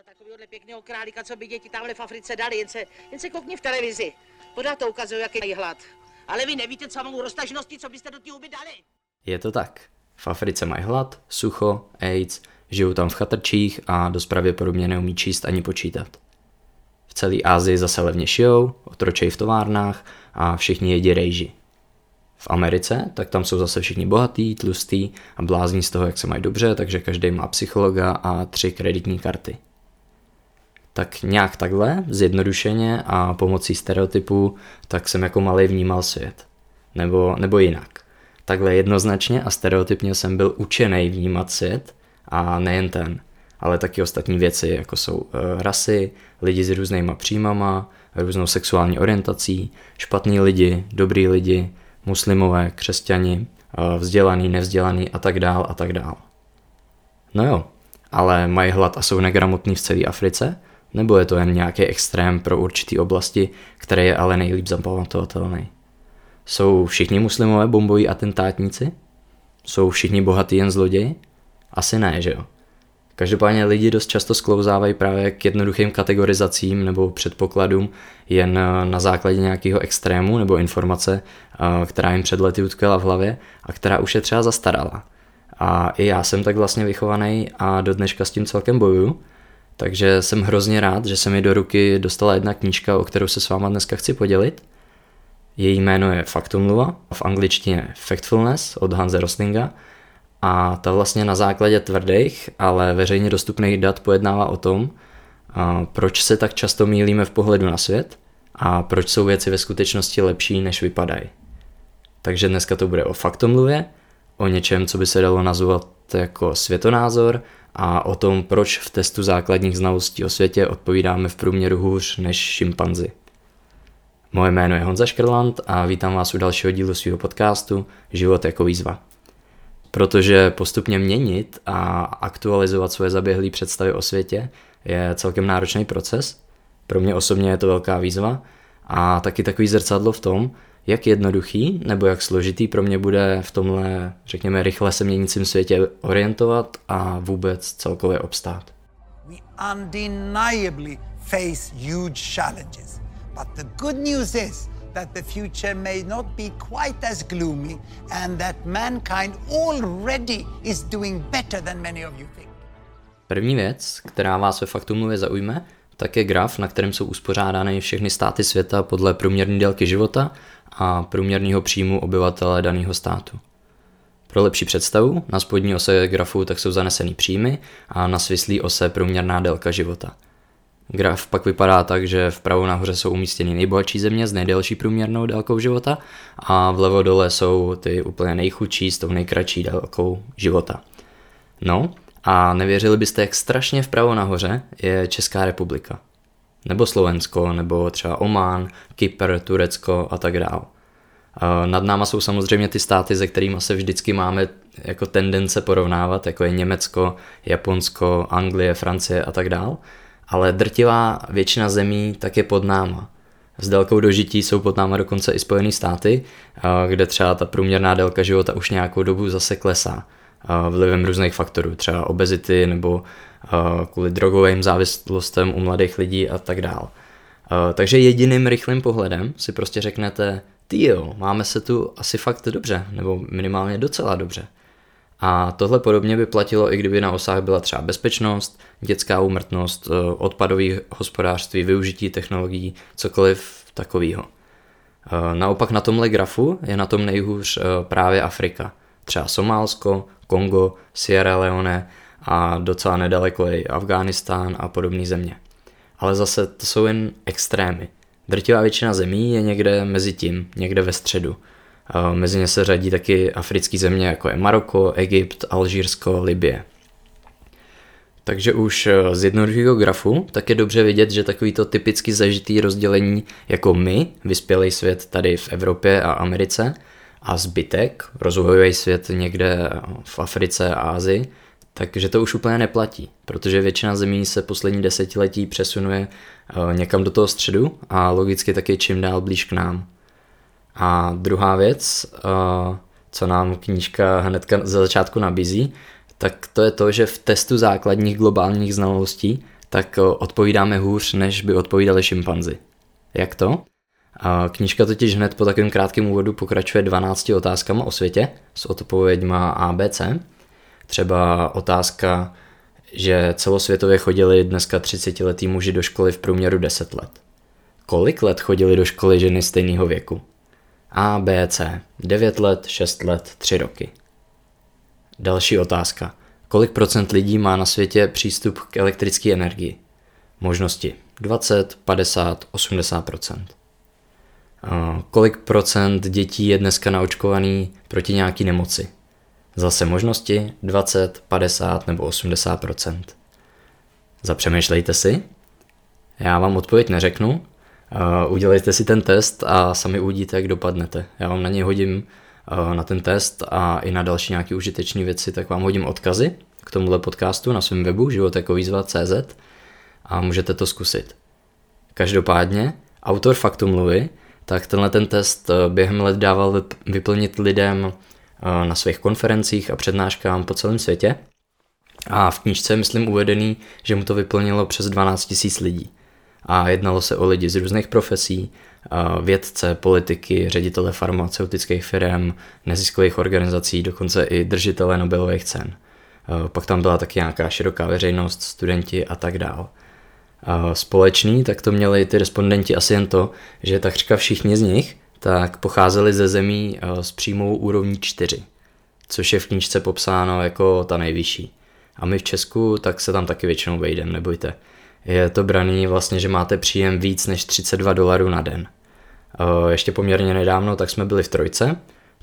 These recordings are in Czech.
za takovýhle pěkného králíka, co by děti tamhle v Africe dali, jen se, jen se koukni v televizi. Pořád to ukazuje, jaký mají hlad. Ale vy nevíte samou roztažnosti, co byste do té huby dali. Je to tak. V Africe mají hlad, sucho, AIDS, žijou tam v chatrčích a dost pravděpodobně neumí číst ani počítat. V celé Asii zase levně šijou, otročejí v továrnách a všichni jedí rejži. V Americe, tak tam jsou zase všichni bohatý, tlustý a blázní z toho, jak se mají dobře, takže každý má psychologa a tři kreditní karty. Tak nějak takhle, zjednodušeně a pomocí stereotypů, tak jsem jako malý vnímal svět. Nebo, nebo jinak. Takhle jednoznačně a stereotypně jsem byl učený vnímat svět a nejen ten, ale taky ostatní věci, jako jsou uh, rasy, lidi s různýma příjmama, různou sexuální orientací, špatní lidi, dobrý lidi, muslimové, křesťani, uh, vzdělaný, nevzdělaný a tak dál a tak dál. No jo, ale mají hlad a jsou negramotní v celé Africe? Nebo je to jen nějaký extrém pro určitý oblasti, který je ale nejlíp zapamatovatelný? Jsou všichni muslimové bomboví atentátníci? Jsou všichni bohatí jen zloději? Asi ne, že jo? Každopádně lidi dost často sklouzávají právě k jednoduchým kategorizacím nebo předpokladům jen na základě nějakého extrému nebo informace, která jim před lety utkala v hlavě a která už je třeba zastarala. A i já jsem tak vlastně vychovaný a do dneška s tím celkem bojuju, takže jsem hrozně rád, že se mi do ruky dostala jedna knížka, o kterou se s váma dneska chci podělit. Její jméno je Faktumluva, v angličtině Factfulness od Hanze Roslinga a ta vlastně na základě tvrdých, ale veřejně dostupných dat pojednává o tom, proč se tak často mílíme v pohledu na svět a proč jsou věci ve skutečnosti lepší, než vypadají. Takže dneska to bude o faktomluvě, o něčem, co by se dalo nazvat jako světonázor a o tom, proč v testu základních znalostí o světě odpovídáme v průměru hůř než šimpanzi. Moje jméno je Honza Škrland a vítám vás u dalšího dílu svého podcastu Život jako výzva. Protože postupně měnit a aktualizovat svoje zaběhlé představy o světě je celkem náročný proces. Pro mě osobně je to velká výzva a taky takový zrcadlo v tom, jak jednoduchý nebo jak složitý pro mě bude v tomhle, řekněme, rychle se měnícím světě orientovat a vůbec celkově obstát. We undeniably face huge challenges. But the good news is that the future may not be quite as gloomy and that mankind already is doing better than many of you think. První věc, která vás ve faktu mluvě zaujme, tak je graf, na kterém jsou uspořádány všechny státy světa podle průměrné délky života a průměrného příjmu obyvatele daného státu. Pro lepší představu, na spodní ose grafu tak jsou zanesený příjmy a na svislý ose průměrná délka života. Graf pak vypadá tak, že vpravo nahoře jsou umístěny nejbohatší země s nejdelší průměrnou délkou života a vlevo dole jsou ty úplně nejchudší s tou nejkratší délkou života. No a nevěřili byste, jak strašně vpravo nahoře je Česká republika nebo Slovensko, nebo třeba Oman, Kypr, Turecko a tak dále. Nad náma jsou samozřejmě ty státy, se kterými se vždycky máme jako tendence porovnávat, jako je Německo, Japonsko, Anglie, Francie a tak dále. Ale drtivá většina zemí tak je pod náma. S délkou dožití jsou pod náma dokonce i Spojené státy, kde třeba ta průměrná délka života už nějakou dobu zase klesá vlivem různých faktorů, třeba obezity nebo kvůli drogovým závislostem u mladých lidí a tak dál. Takže jediným rychlým pohledem si prostě řeknete, ty jo, máme se tu asi fakt dobře, nebo minimálně docela dobře. A tohle podobně by platilo i kdyby na osách byla třeba bezpečnost, dětská úmrtnost, e, odpadový hospodářství, využití technologií, cokoliv takového. Naopak na tomhle grafu je na tom nejhůř právě Afrika. Třeba Somálsko, Kongo, Sierra Leone a docela nedaleko je Afghánistán a podobné země. Ale zase to jsou jen extrémy. Drtivá většina zemí je někde mezi tím, někde ve středu. Mezi ně se řadí taky africké země, jako je Maroko, Egypt, Alžírsko, Libie. Takže už eh, z jednoduchého grafu tak je dobře vidět, že takovýto typicky zažitý rozdělení jako my, vyspělý svět tady v Evropě a Americe, a zbytek, rozvojový svět někde v Africe a Ázii, takže to už úplně neplatí, protože většina zemí se poslední desetiletí přesunuje eh, někam do toho středu a logicky taky čím dál blíž k nám. A druhá věc, eh, co nám knížka hnedka za začátku nabízí, tak to je to, že v testu základních globálních znalostí tak odpovídáme hůř, než by odpovídali šimpanzi. Jak to? Knížka totiž hned po takovém krátkém úvodu pokračuje 12 otázkama o světě s odpověďma A, B, C. Třeba otázka, že celosvětově chodili dneska 30 letý muži do školy v průměru 10 let. Kolik let chodili do školy ženy stejného věku? A, B, C. 9 let, 6 let, 3 roky. Další otázka. Kolik procent lidí má na světě přístup k elektrické energii? Možnosti 20, 50, 80 procent. Kolik procent dětí je dneska naočkovaný proti nějaký nemoci? Zase možnosti 20, 50 nebo 80% Zapřemýšlejte si. Já vám odpověď neřeknu. Udělejte si ten test a sami uvidíte, jak dopadnete. Já vám na něj hodím na ten test a i na další nějaké užitečné věci, tak vám hodím odkazy k tomuhle podcastu na svém webu životekovýzva.cz a můžete to zkusit. Každopádně, autor faktu mluvy, tak tenhle ten test eh, během let dával vyplnit lidem eh, na svých konferencích a přednáškám po celém světě. A v knížce je, myslím, uvedený, že mu to vyplnilo přes 12 000 lidí. A jednalo se o lidi z různých profesí, eh, vědce, politiky, ředitele farmaceutických firm, neziskových organizací, dokonce i držitele Nobelových cen. Pak tam byla taky nějaká široká veřejnost, studenti a tak dále společný, tak to měli ty respondenti asi jen to, že takřka všichni z nich tak pocházeli ze zemí s přímou úrovní 4, což je v knížce popsáno jako ta nejvyšší. A my v Česku tak se tam taky většinou vejdeme, nebojte. Je to braný vlastně, že máte příjem víc než 32 dolarů na den. Ještě poměrně nedávno tak jsme byli v trojce,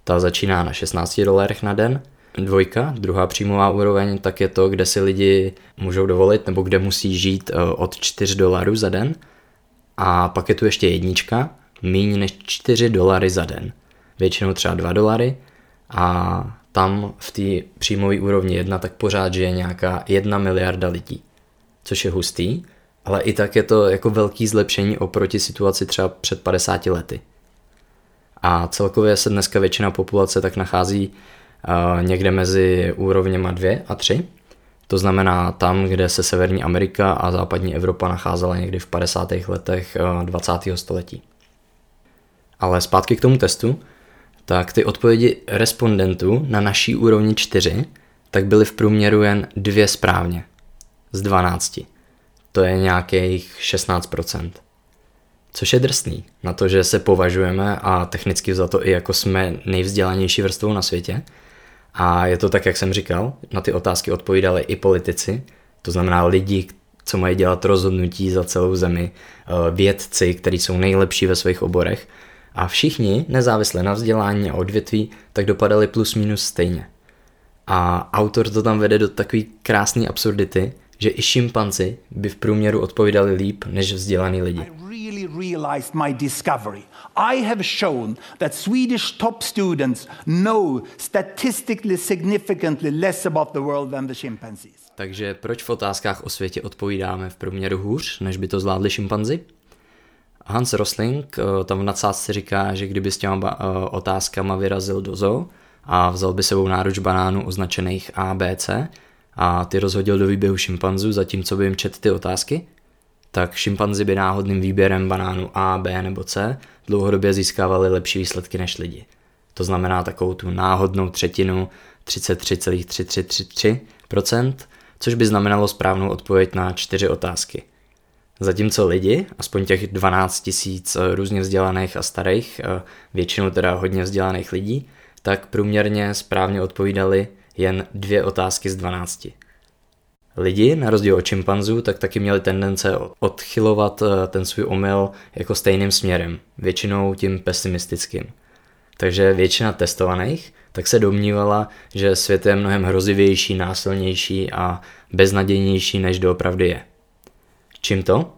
ta začíná na 16 dolarech na den dvojka, druhá příjmová úroveň, tak je to, kde si lidi můžou dovolit nebo kde musí žít eh, od 4 dolarů za den. A pak je tu ještě jednička, méně než 4 dolary za den. Většinou třeba 2 dolary a tam v té příjmové úrovni 1 tak pořád žije nějaká 1 miliarda lidí, což je hustý, ale i tak je to jako velký zlepšení oproti situaci třeba před 50 lety. A celkově se dneska většina populace tak nachází někde mezi úrovněma 2 a 3. To znamená tam, kde se Severní Amerika a západní Evropa nacházela někdy v 50. letech 20. století. Ale zpátky k tomu testu, tak ty odpovědi respondentů na naší úrovni 4 tak byly v průměru jen dvě správně z 12. To je nějakých 16%. Což je drsný, na to, že se považujeme a technicky za to i jako jsme nejvzdělanější vrstvou na světě, a je to tak, jak jsem říkal, na ty otázky odpovídali i politici, to znamená lidi, co mají dělat rozhodnutí za celou zemi, eh, vědci, kteří jsou nejlepší ve svých oborech. A všichni, nezávisle na vzdělání a odvětví, tak dopadali plus minus stejně. A autor to tam vede do takové krásné absurdity, že i šimpanzi by v průměru odpovídali líp než vzdělaný lidi. I really realized my discovery. I have shown that Swedish top students know statistically significantly less about the world than the chimpanzees. Takže proč v otázkách o světě odpovídáme v průměru hůř, než by to zvládli šimpanzi? Hans Rosling eh, tam v nadsázce říká, že kdyby s těma eh, otázkama vyrazil do zoo a vzal by sebou náruč banánů označených A, B, C a ty rozhodil do výběhu šimpanzů, zatímco by jim čet ty otázky, tak šimpanzi by náhodným výběrem banánu A, B nebo C dlouhodobě získávali lepší výsledky než lidi. To znamená takovou tu náhodnou třetinu 33,3333%, což by znamenalo správnou odpověď na čtyři otázky. Zatímco lidi, aspoň těch 12 tisíc eh, různě vzdělaných a starých, eh, většinou teda hodně vzdělaných lidí, tak průměrně správně odpovídali jen dvě otázky z 12. Lidi, na rozdíl od čimpanzů, tak taky měli tendence odchylovat eh, ten svůj omyl jako stejným směrem, většinou tím pesimistickým. Takže většina testovaných tak se domnívala, že svět je mnohem hrozivější, násilnější a beznadějnější, než doopravdy je. Čím to?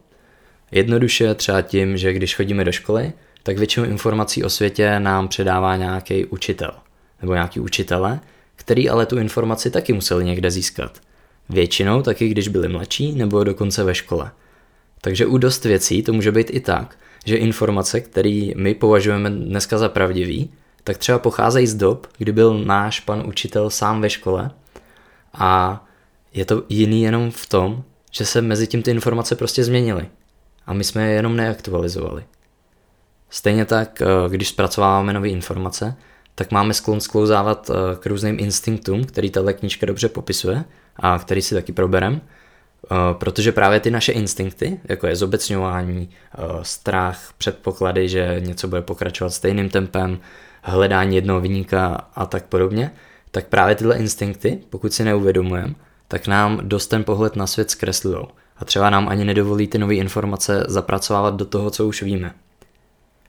Jednoduše třeba tím, že když chodíme do školy, tak většinu informací o světě nám předává nějaký učitel nebo nějaký učitele, který ale tu informaci taky museli někde získat – Většinou taky, když byli mladší nebo dokonce ve škole. Takže u dost věcí to může být i tak, že informace, které my považujeme dneska za pravdivý, tak třeba pocházejí z dob, kdy byl náš pan učitel sám ve škole a je to jiný jenom v tom, že se mezi tím ty informace prostě změnily a my jsme je jenom neaktualizovali. Stejně tak, eh, když zpracováváme nové informace, tak máme sklon sklouzávat eh, k různým instinktům, který tahle knížka dobře popisuje a který si taky proberem, eh, protože právě ty naše instinkty, jako je zobecňování, strach, předpoklady, že něco bude pokračovat stejným tempem, hledání jednoho vyníka a tak podobně, tak právě tyhle instinkty, pokud si neuvědomujeme, tak nám dost ten pohled na svět zkreslují a třeba nám ani nedovolí ty nové informace zapracovávat do toho, co už víme.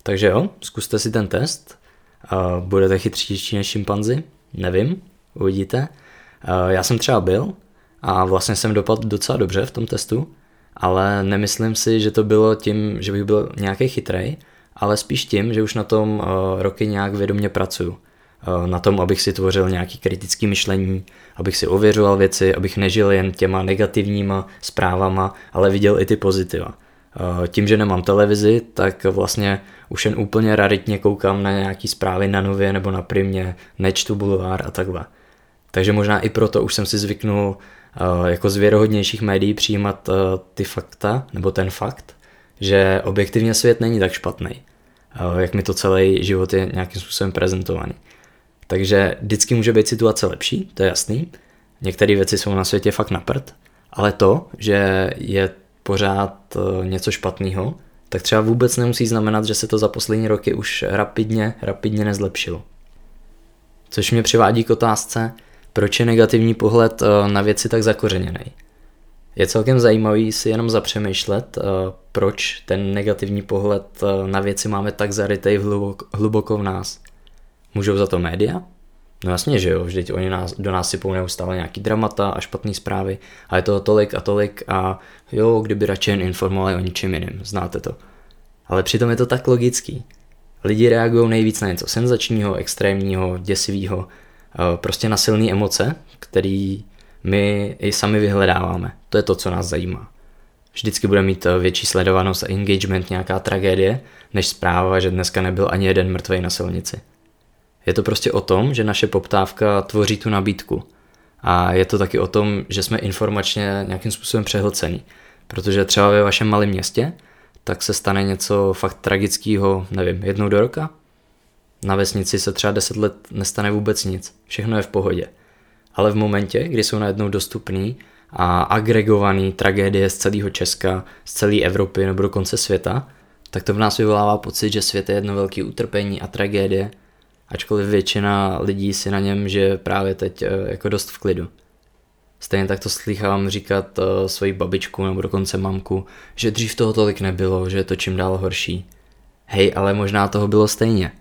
Takže jo, zkuste si ten test. Budete chytřejší než šimpanzi? Nevím, uvidíte. Já jsem třeba byl a vlastně jsem dopadl docela dobře v tom testu, ale nemyslím si, že to bylo tím, že bych byl nějaký chytrej, ale spíš tím, že už na tom roky nějak vědomě pracuju. Na tom, abych si tvořil nějaký kritický myšlení, abych si ověřoval věci, abych nežil jen těma negativníma zprávama, ale viděl i ty pozitiva. Tím, že nemám televizi, tak vlastně už jen úplně raritně koukám na nějaký zprávy na Nově nebo na Primě, nečtu bulvár a takhle. Takže možná i proto už jsem si zvyknul jako z věrohodnějších médií přijímat ty fakta, nebo ten fakt, že objektivně svět není tak špatný, jak mi to celý život je nějakým způsobem prezentovaný. Takže vždycky může být situace lepší, to je jasný. Některé věci jsou na světě fakt na prd, ale to, že je pořád eh, něco špatného, tak třeba vůbec nemusí znamenat, že se to za poslední roky už rapidně, rapidně nezlepšilo. Což mě přivádí k otázce, proč je negativní pohled eh, na věci tak zakořeněný. Je celkem zajímavý si jenom zapřemýšlet, eh, proč ten negativní pohled na věci máme tak zarytej hluboko, hluboko v nás. Můžou za to média? No jasně, že jo, vždyť oni nás, do nás sypou neustále nějaký dramata a špatné zprávy a je toho tolik a tolik a jo, kdyby radši jen informovali o ničem jiným, znáte to. Ale přitom je to tak logický. Lidi reagují nejvíc na něco senzačního, extrémního, děsivého, eh, prostě na silné emoce, který my i sami vyhledáváme. To je to, co nás zajímá. Vždycky bude mít eh, větší sledovanost a engagement nějaká tragédie, než zpráva, že dneska nebyl ani jeden mrtvý na silnici. Je to prostě o tom, že naše poptávka tvoří tu nabídku. A je to taky o tom, že jsme informačně nějakým způsobem přehlcení. Protože třeba ve vašem malém městě, tak se stane něco fakt tragického, nevím, jednou do roka. Na vesnici se třeba 10 let nestane vůbec nic, všechno je v pohodě. Ale v momentě, kdy jsou najednou dostupný a agregovaný tragédie z celého Česka, z celé Evropy nebo dokonce světa, tak to v nás vyvolává pocit, že svět je jedno velké utrpení a tragédie ačkoliv většina lidí si na něm že právě teď eh, jako dost v klidu. Stejně tak to slychám říkat uh, svoji babičku nebo dokonce mamku, že dřív toho tolik nebylo, že je to čím dál horší. Hej, ale možná toho bylo stejně.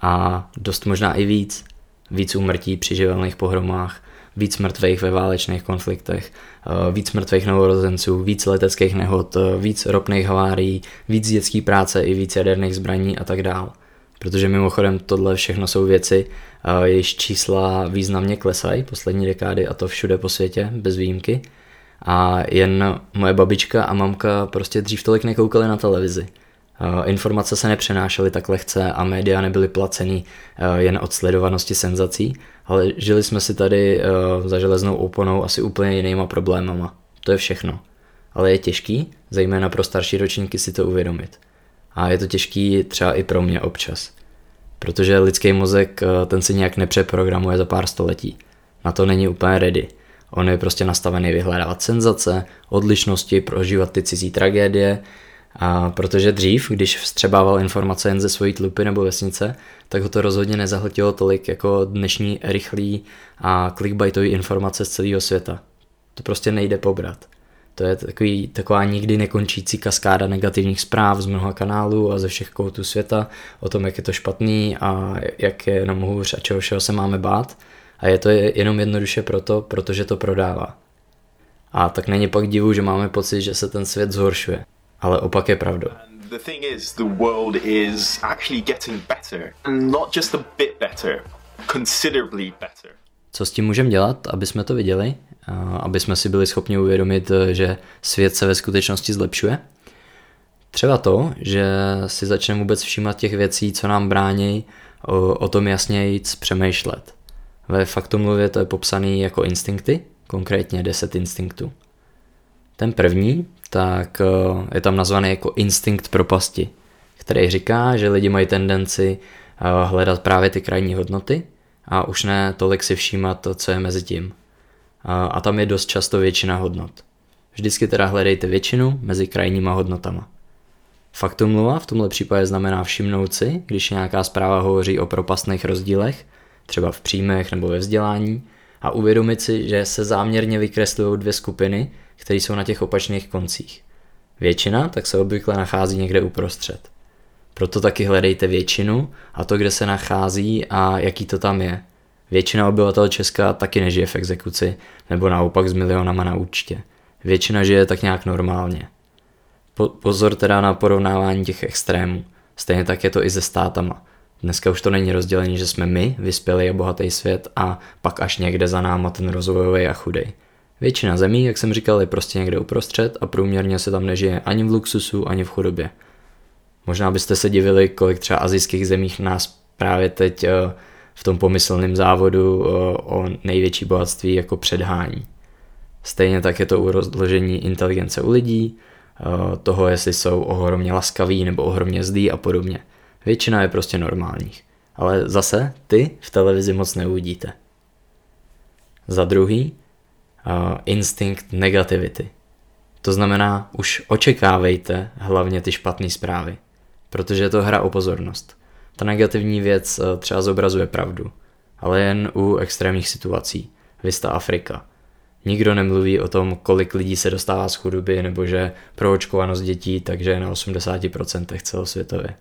A dost možná i víc. Víc úmrtí při živelných pohromách, víc mrtvých ve válečných konfliktech, uh, víc mrtvých novorozenců, víc leteckých nehod, víc ropných havárií, víc dětské práce i víc jaderných zbraní a tak dále. Protože mimochodem tohle všechno jsou věci, jejichž čísla významně klesají poslední dekády a to všude po světě, bez výjimky. A jen moje babička a mamka prostě dřív tolik nekoukali na televizi. Informace se nepřenášely tak lehce a média nebyly placený jen od sledovanosti senzací, ale žili jsme si tady za železnou oponou asi úplně jinýma problémama. To je všechno. Ale je těžký, zejména pro starší ročníky si to uvědomit. A je to těžký třeba i pro mě občas. Protože lidský mozek eh, ten si nějak nepřeprogramuje za pár století. Na to není úplně ready. On je prostě nastavený vyhledávat senzace, odlišnosti, prožívat ty cizí tragédie, a protože dřív, když vstřebával informace jen ze svojí tlupy nebo vesnice, tak ho to rozhodně nezahltilo tolik jako dnešní rychlý a clickbaitový informace z celého světa. To prostě nejde pobrat. To je takový, taková nikdy nekončící kaskáda negativních zpráv z mnoha kanálů a ze všech koutů světa o tom, jak je to špatný a jak je jenom hůř a čeho všeho se máme bát. A je to jenom jednoduše proto, protože to prodává. A tak není pak divu, že máme pocit, že se ten svět zhoršuje. Ale opak je pravdou. The thing is, the world is actually getting better. And not just a bit better, considerably better. Co s tím můžeme dělat, aby jsme to viděli? Aby jsme si byli schopni uvědomit, že svět se ve skutečnosti zlepšuje. Třeba to, že si začneme vůbec všímat těch věcí, co nám brání o, o tom jasněji přemýšlet. Ve faktomluvě to je popsaný jako instinkty, konkrétně 10 instinktů. Ten první, tak eh, je tam nazvaný jako instinkt propasti, který říká, že lidi mají tendenci eh, hledat právě ty krajní hodnoty a už ne tolik si všímat to, co je mezi tím. A tam je dost často většina hodnot. Vždycky teda hledejte většinu mezi krajníma hodnotama. Faktumluva v tomhle případě znamená všimnout si, když nějaká zpráva hovoří o propastných rozdílech, třeba v příjmech nebo ve vzdělání, a uvědomit si, že se záměrně vykreslují dvě skupiny, které jsou na těch opačných koncích. Většina tak se obvykle nachází někde uprostřed. Proto taky hledejte většinu a to, kde se nachází a jaký to tam je. Většina obyvatel Česka taky nežije v exekuci nebo naopak s milionama na účtě. Většina žije tak nějak normálně. Po, pozor teda na porovnávání těch extrémů. Stejně tak je to i se státama. Dneska už to není rozdělení, že jsme my, vyspělý a bohatý svět a pak až někde za náma ten rozvojový a chudej. Většina zemí, jak jsem říkal, je prostě někde uprostřed a průměrně se tam nežije ani v luxusu, ani v chudobě. Možná byste se divili, kolik třeba azijských zemích nás právě teď eh, v tom pomyslném závodu eh, o největší bohatství jako předhání. Stejně tak je to u rozložení inteligence u lidí, eh, toho, jestli jsou ohromně laskaví nebo ohromně zdí a podobně. Většina je prostě normálních. Ale zase ty v televizi moc neuvidíte. Za druhý, uh, instinkt negativity. To znamená, už očekávejte hlavně ty špatné zprávy, protože je to hra o pozornost. Ta negativní věc uh, třeba zobrazuje pravdu, ale jen u extrémních situací. Vista Afrika. Nikdo nemluví o tom, kolik lidí se dostává z chudoby nebo že proočkovanost dětí takže je na 80% celosvětově.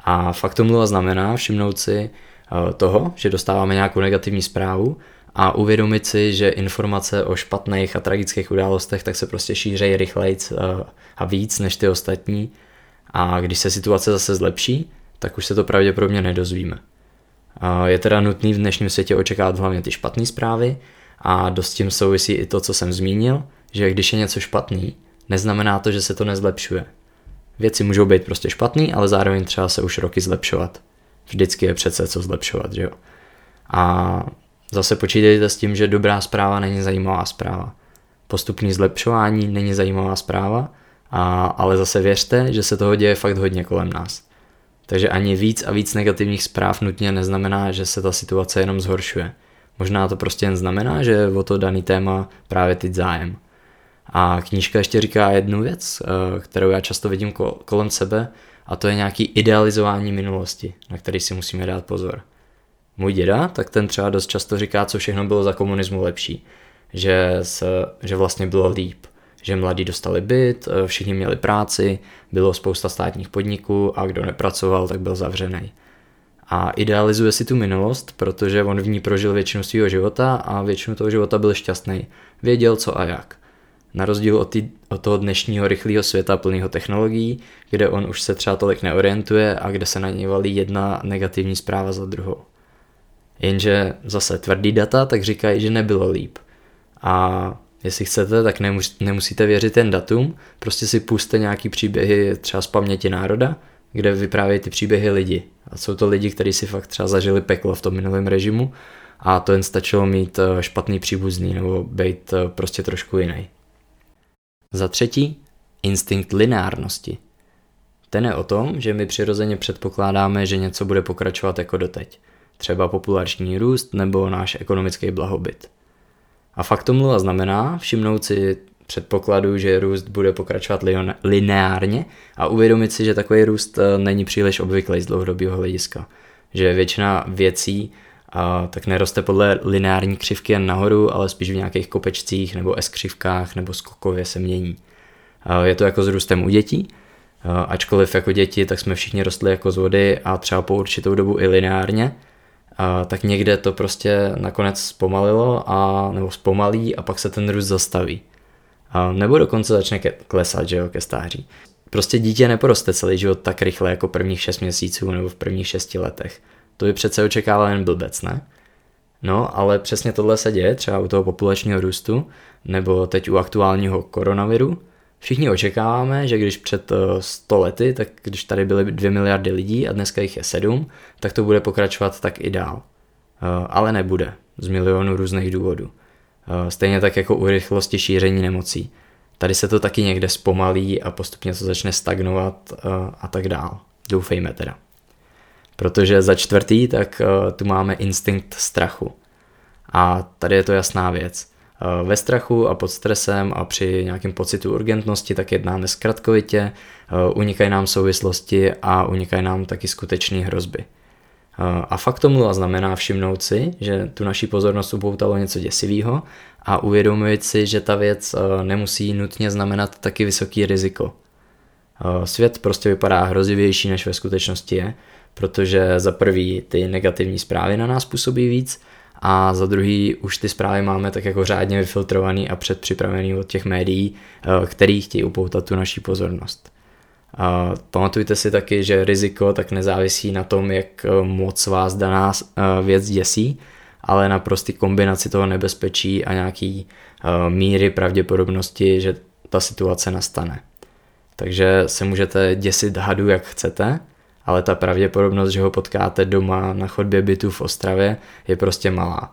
A fakt to mluva znamená všimnout si eh, toho, že dostáváme nějakou negativní zprávu a uvědomit si, že informace o špatných a tragických událostech tak se prostě šířejí rychleji eh, a víc než ty ostatní a když se situace zase zlepší, tak už se to pravděpodobně nedozvíme. Je teda nutný v dnešním světě očekávat hlavně ty špatné zprávy a dost tím souvisí i to, co jsem zmínil, že když je něco špatný, neznamená to, že se to nezlepšuje. Věci můžou být prostě špatný, ale zároveň třeba se už roky zlepšovat. Vždycky je přece co zlepšovat, že jo. A zase počítejte s tím, že dobrá zpráva není zajímavá zpráva. Postupný zlepšování není zajímavá zpráva, a, ale zase věřte, že se toho děje fakt hodně kolem nás. Takže ani víc a víc negativních zpráv nutně neznamená, že se ta situace jenom zhoršuje. Možná to prostě jen znamená, že o to daný téma právě teď zájem. A knížka ještě říká jednu věc, eh, kterou já často vidím kolem sebe, a to je nějaký idealizování minulosti, na který si musíme dát pozor. Můj děda, tak ten třeba dost často říká, co všechno bylo za komunismu lepší. Že, se, že vlastně bylo líp. Že mladí dostali byt, eh, všichni měli práci, bylo spousta státních podniků a kdo nepracoval, tak byl zavřený. A idealizuje si tu minulost, protože on v ní prožil většinu svého života a většinu toho života byl šťastný. Věděl co a jak. Na rozdíl od, tý, od toho dnešního rychlého světa plného technologií, kde on už se třeba tolik neorientuje a kde se na něj valí jedna negativní zpráva za druhou. Jenže zase tvrdý data tak říkají, že nebylo líp. A jestli chcete, tak nemus, nemusíte věřit ten datum, prostě si puste nějaký příběhy třeba z paměti národa, kde vyprávějí ty příběhy lidi. A jsou to lidi, kteří si fakt třeba zažili peklo v tom minulém režimu a to jen stačilo mít eh, špatný příbuzný nebo být eh, prostě trošku jiný. Za třetí, instinkt lineárnosti. Ten je o tom, že my přirozeně předpokládáme, že něco bude pokračovat jako doteď. Třeba populační růst nebo náš ekonomický blahobyt. A fakt to znamená všimnout si předpokladu, že růst bude pokračovat lineárně a uvědomit si, že takový růst eh, není příliš obvyklý z dlouhodobého hlediska. Že většina věcí a tak neroste podle lineární křivky jen nahoru, ale spíš v nějakých kopečcích nebo S-křivkách nebo skokově se mění. Je to jako s růstem u dětí, ačkoliv jako děti tak jsme všichni rostli jako z vody a třeba po určitou dobu i lineárně, tak někde to prostě nakonec zpomalilo a, nebo zpomalí a pak se ten růst zastaví. A nebo dokonce začne ke, klesat, že jo, ke stáří. Prostě dítě neporoste celý život tak rychle jako prvních 6 měsíců nebo v prvních 6 letech. To by přece očekával jen blbec, ne? No, ale přesně tohle se děje třeba u toho populačního růstu, nebo teď u aktuálního koronaviru. Všichni očekáváme, že když před 100 eh, lety, tak když tady byly 2 miliardy lidí a dneska jich je 7, tak to bude pokračovat tak i dál. Eh, ale nebude, z milionu různých důvodů. Eh, stejně tak jako u rychlosti šíření nemocí. Tady se to taky někde zpomalí a postupně to začne stagnovat a tak dál. Doufejme teda. Protože za čtvrtý, tak tu máme instinkt strachu. A tady je to jasná věc. Uh, ve strachu a pod stresem a při nějakém pocitu urgentnosti tak jednáme zkratkovitě, uh, unikají nám souvislosti a unikají nám taky skutečné hrozby. A fakt tomu znamená všimnout si, že tu naší pozornost upoutalo něco děsivého a uvědomit si, že ta věc nemusí nutně znamenat taky vysoký riziko. Svět prostě vypadá hrozivější, než ve skutečnosti je, protože za prvý ty negativní zprávy na nás působí víc a za druhý už ty zprávy máme tak jako řádně vyfiltrovaný a předpřipravený od těch médií, který chtějí upoutat tu naší pozornost. A pamatujte si taky, že riziko tak nezávisí na tom, jak eh, moc vás daná eh, věc děsí, ale na prostý kombinaci toho nebezpečí a nějaký eh, míry pravděpodobnosti, že ta situace nastane. Takže se můžete děsit hadu, jak chcete, ale ta pravděpodobnost, že ho potkáte doma na chodbě bytu v Ostravě, je prostě malá.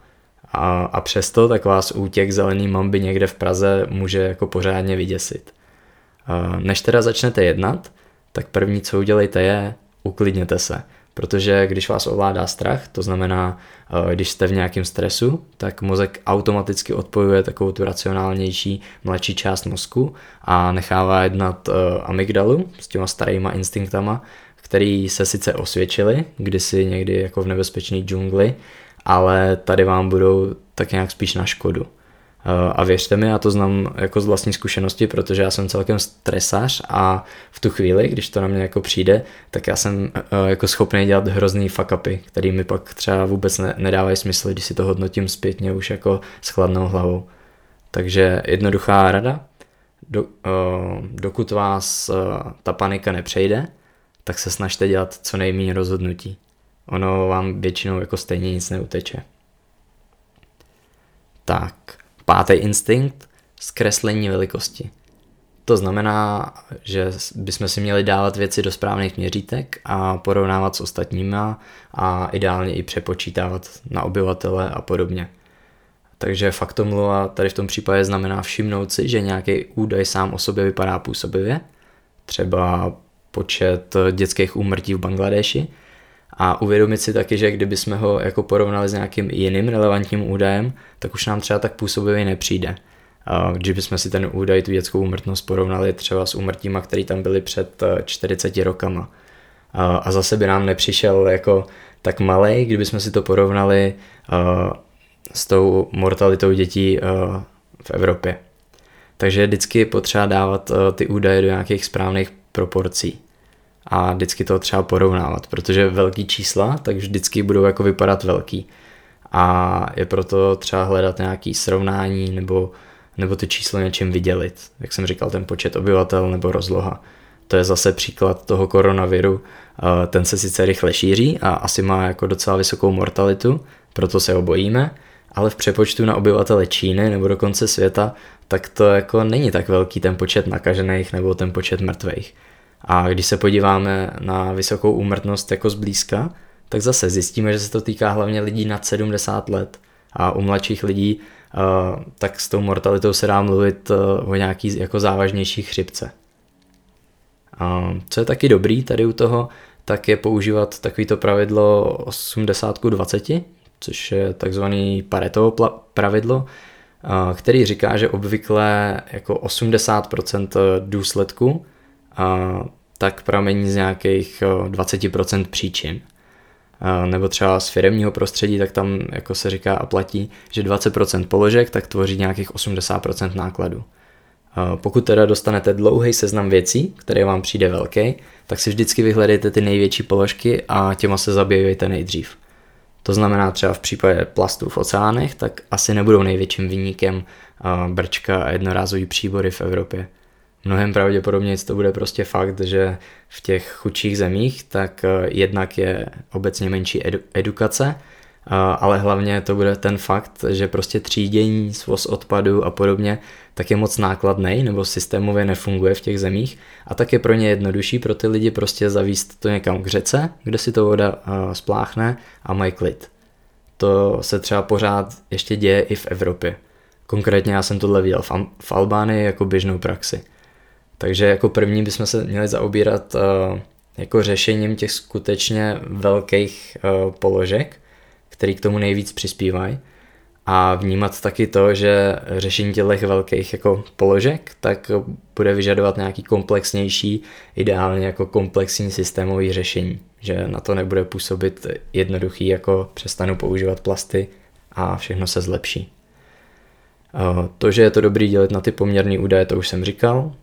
A, a přesto tak vás útěk zelený mamby někde v Praze může jako pořádně vyděsit. Než teda začnete jednat, tak první, co udělejte je, uklidněte se. Protože když vás ovládá strach, to znamená, když jste v nějakém stresu, tak mozek automaticky odpojuje takovou tu racionálnější mladší část mozku a nechává jednat amygdalu s těma starýma instinktama, který se sice osvědčili, kdysi někdy jako v nebezpečné džungli, ale tady vám budou tak nějak spíš na škodu. Eh, a věřte mi, já to znám jako z vlastní zkušenosti, protože já jsem celkem stresař a v tu chvíli, když to na mě jako přijde, tak já jsem eh, jako schopný dělat hrozný fuck upy, který mi pak třeba vůbec ne, nedávají smysl, když si to hodnotím zpětně už jako s chladnou hlavou. Takže jednoduchá rada, do, uh, dokud vás ta panika nepřejde, tak se snažte dělat co nejméně rozhodnutí. Ono vám většinou jako stejně nic neuteče. Tak, Pátý instinkt, zkreslení velikosti. To znamená, že bychom si měli dávat věci do správných měřítek a porovnávat s ostatníma a ideálně i přepočítávat na obyvatele a podobně. Takže faktomluva tady v tom případě znamená všimnout si, že nějaký údaj sám o sobě vypadá působivě, třeba počet dětských úmrtí v Bangladeši, a uvědomit si taky, že kdyby jsme ho jako porovnali s nějakým jiným relevantním údajem, tak už nám třeba tak působivě nepřijde. Když bychom si ten údaj, tu dětskou úmrtnost porovnali třeba s úmrtíma, které tam byly před 40 eh, rokama. A zase by nám nepřišel jako tak malý, kdybychom si to porovnali eh, s tou mortalitou dětí eh, v Evropě. Takže vždycky potřeba dávat ty údaje do nějakých správných proporcí. A vždycky to třeba porovnávat, protože velký čísla tak vždycky budou jako vypadat velký. A je proto třeba hledat nějaký srovnání nebo, nebo ty číslo něčím vydělit, jak jsem říkal, ten počet obyvatel nebo rozloha. To je zase příklad toho koronaviru, ten se sice rychle šíří a asi má jako docela vysokou mortalitu, proto se ho bojíme, ale v přepočtu na obyvatele Číny nebo dokonce světa, tak to jako není tak velký ten počet nakažených nebo ten počet mrtvých. A když se podíváme na vysokou úmrtnost jako zblízka, tak zase zjistíme, že se to týká hlavně lidí nad 70 let a u mladších lidí uh, tak s tou mortalitou se dá mluvit uh, o nějaký jako závažnější chřipce. Co je taky dobrý tady u toho, tak je používat takovýto pravidlo 80-20, což je takzvaný Paretovo pravidlo, který říká, že obvykle jako 80% důsledku tak pramení z nějakých 20% příčin. Nebo třeba z firemního prostředí, tak tam jako se říká a platí, že 20% položek tak tvoří nějakých 80% nákladů. Pokud teda dostanete dlouhý seznam věcí, který vám přijde velký, tak si vždycky vyhledejte ty největší položky a těma se zabývejte nejdřív. To znamená třeba v případě plastů v oceánech, tak asi nebudou největším výnikem brčka a jednorázový příbory v Evropě. Mnohem pravděpodobně to bude prostě fakt, že v těch chudších zemích tak eh, jednak je obecně menší edu- edukace, eh, ale hlavně to bude ten fakt, že prostě třídění, svoz odpadu a podobně tak je moc nákladný nebo systémově nefunguje v těch zemích a tak je pro ně jednodušší pro ty lidi prostě zavíst to někam k řece, kde si to voda spláchne a mají klid. To se třeba pořád ještě děje i v Evropě. Konkrétně já jsem tohle viděl v, Albánii jako běžnou praxi. Takže jako první bychom se měli zaobírat jako řešením těch skutečně velkých položek, který k tomu nejvíc přispívají a vnímat taky to, že řešení těch velkých jako položek tak bude vyžadovat nějaký komplexnější, ideálně jako komplexní systémový řešení, že na to nebude působit jednoduchý jako přestanu používat plasty a všechno se zlepší. Eh, to, že je to dobrý dělat na ty poměrné údaje, to už jsem říkal,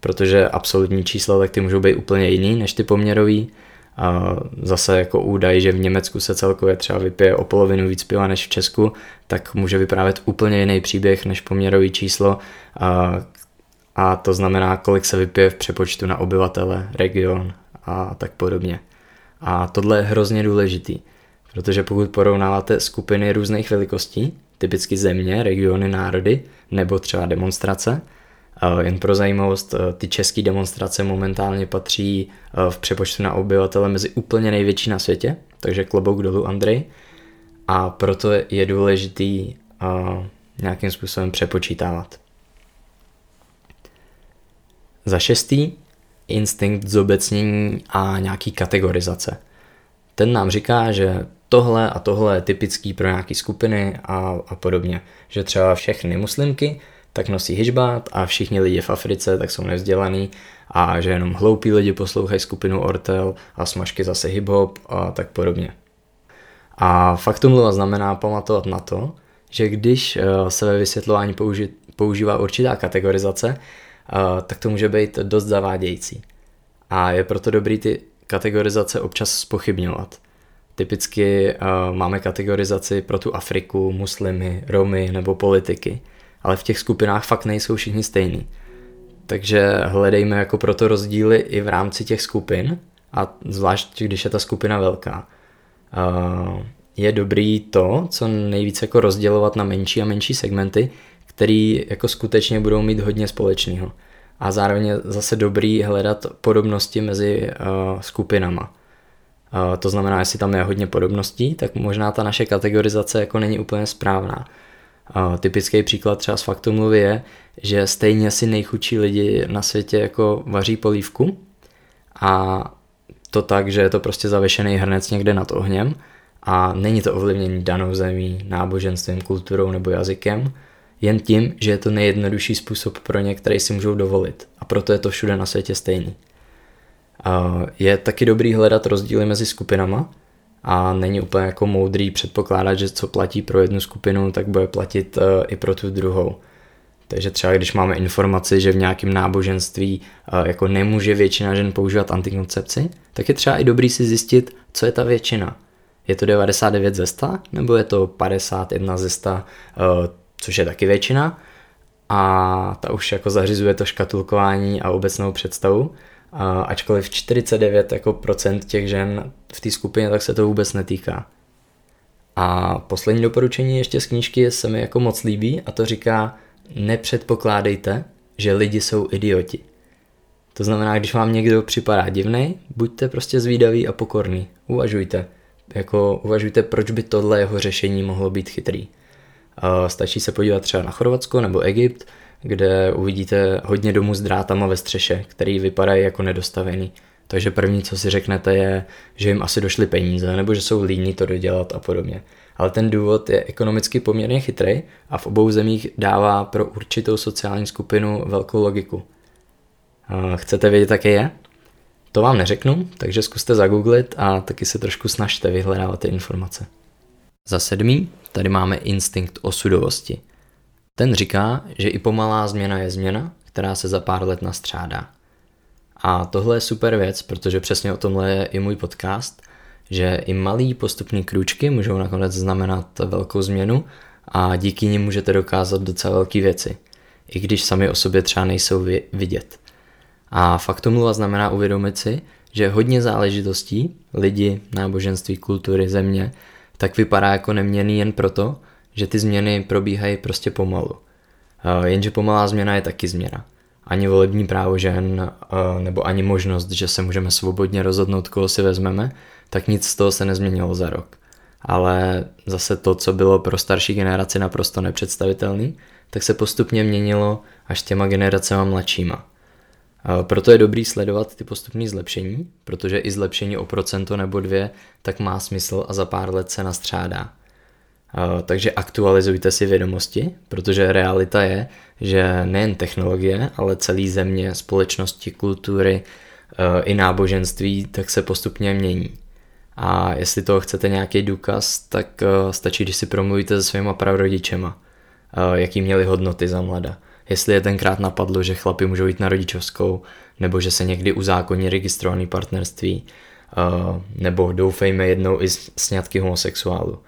protože absolutní čísla tak ty můžou být úplně jiný než ty poměrový. A zase jako údaj, že v Německu se celkově třeba vypije o polovinu víc piva než v Česku, tak může vyprávět úplně jiný příběh než poměrový číslo. A, a to znamená, kolik se vypije v přepočtu na obyvatele, region a tak podobně. A tohle je hrozně důležitý, protože pokud porovnáváte skupiny různých velikostí, typicky země, regiony, národy nebo třeba demonstrace, jen pro zajímavost, eh, ty české demonstrace momentálně patří eh, v přepočtu na obyvatele mezi úplně největší na světě, takže klobouk dolů Andrej. A proto je důležitý eh, nějakým způsobem přepočítávat. Za šestý, instinkt zobecnění a nějaký kategorizace. Ten nám říká, že tohle a tohle je typický pro nějaké skupiny a, a podobně. Že třeba všechny muslimky tak nosí hijbát a všichni lidi v Africe tak jsou nevzdělaný a že jenom hloupí lidi poslouchají skupinu Ortel a smažky zase hip-hop a tak podobně. A faktum znamená pamatovat na to, že když eh, se ve vysvětlování použi- používá určitá kategorizace, eh, tak to může být dost zavádějící. A je proto dobrý ty kategorizace občas spochybňovat. Typicky uh, máme kategorizaci pro tu Afriku, muslimy, Romy nebo politiky – ale v těch skupinách fakt nejsou všichni stejný. Takže hledejme jako proto rozdíly i v rámci těch skupin a zvlášť, když je ta skupina velká. Je dobrý to, co nejvíce jako rozdělovat na menší a menší segmenty, který jako skutečně budou mít hodně společného. A zároveň je zase dobrý hledat podobnosti mezi skupinama. To znamená, jestli tam je hodně podobností, tak možná ta naše kategorizace jako není úplně správná. Typický příklad třeba z faktu mluvy je, že stejně si nejchudší lidi na světě jako vaří polívku a to tak, že je to prostě zavešený hrnec někde nad ohněm a není to ovlivnění danou zemí, náboženstvím, kulturou nebo jazykem, jen tím, že je to nejjednodušší způsob pro ně, který si můžou dovolit a proto je to všude na světě stejný. Je taky dobrý hledat rozdíly mezi skupinama, a není úplně jako moudrý předpokládat, že co platí pro jednu skupinu, tak bude platit uh, i pro tu druhou. Takže třeba když máme informaci, že v nějakém náboženství uh, jako nemůže většina žen používat antikoncepci, tak je třeba i dobrý si zjistit, co je ta většina. Je to 99 ze 100, nebo je to 51 ze 100, uh, což je taky většina. A ta už jako zařizuje to škatulkování a obecnou představu. A ačkoliv 49 jako procent těch žen v té skupině, tak se to vůbec netýká. A poslední doporučení ještě z knížky se mi jako moc líbí a to říká nepředpokládejte, že lidi jsou idioti. To znamená, když vám někdo připadá divný, buďte prostě zvídaví a pokorný. Uvažujte. Jako uvažujte, proč by tohle jeho řešení mohlo být chytrý. Stačí se podívat třeba na Chorvatsko nebo Egypt, kde uvidíte hodně domů s drátama ve střeše, který vypadají jako nedostavený. Takže první, co si řeknete, je, že jim asi došly peníze, nebo že jsou líní to dodělat a podobně. Ale ten důvod je ekonomicky poměrně chytrý a v obou zemích dává pro určitou sociální skupinu velkou logiku. Chcete vědět, jaký je? To vám neřeknu, takže zkuste zagooglit a taky se trošku snažte vyhledávat ty informace. Za sedmý, tady máme instinkt osudovosti. Ten říká, že i pomalá změna je změna, která se za pár let nastřádá. A tohle je super věc, protože přesně o tomhle je i můj podcast, že i malý postupný krůčky můžou nakonec znamenat velkou změnu a díky nim můžete dokázat docela velké věci, i když sami o sobě třeba nejsou vidět. A faktomluva znamená uvědomit si, že hodně záležitostí, lidi, náboženství, kultury, země, tak vypadá jako neměný jen proto, že ty změny probíhají prostě pomalu. Jenže pomalá změna je taky změna. Ani volební právo žen, nebo ani možnost, že se můžeme svobodně rozhodnout, koho si vezmeme, tak nic z toho se nezměnilo za rok. Ale zase to, co bylo pro starší generaci naprosto nepředstavitelné, tak se postupně měnilo až těma generacema mladšíma. Proto je dobrý sledovat ty postupné zlepšení, protože i zlepšení o procento nebo dvě tak má smysl a za pár let se nastřádá. Takže aktualizujte si vědomosti, protože realita je, že nejen technologie, ale celý země, společnosti, kultury i náboženství tak se postupně mění. A jestli toho chcete nějaký důkaz, tak stačí, když si promluvíte se svýma pravrodičema, jaký měli hodnoty za mlada jestli je tenkrát napadlo, že chlapi můžou jít na rodičovskou, nebo že se někdy uzákoní registrovaný partnerství, nebo doufejme jednou i sňatky homosexuálu.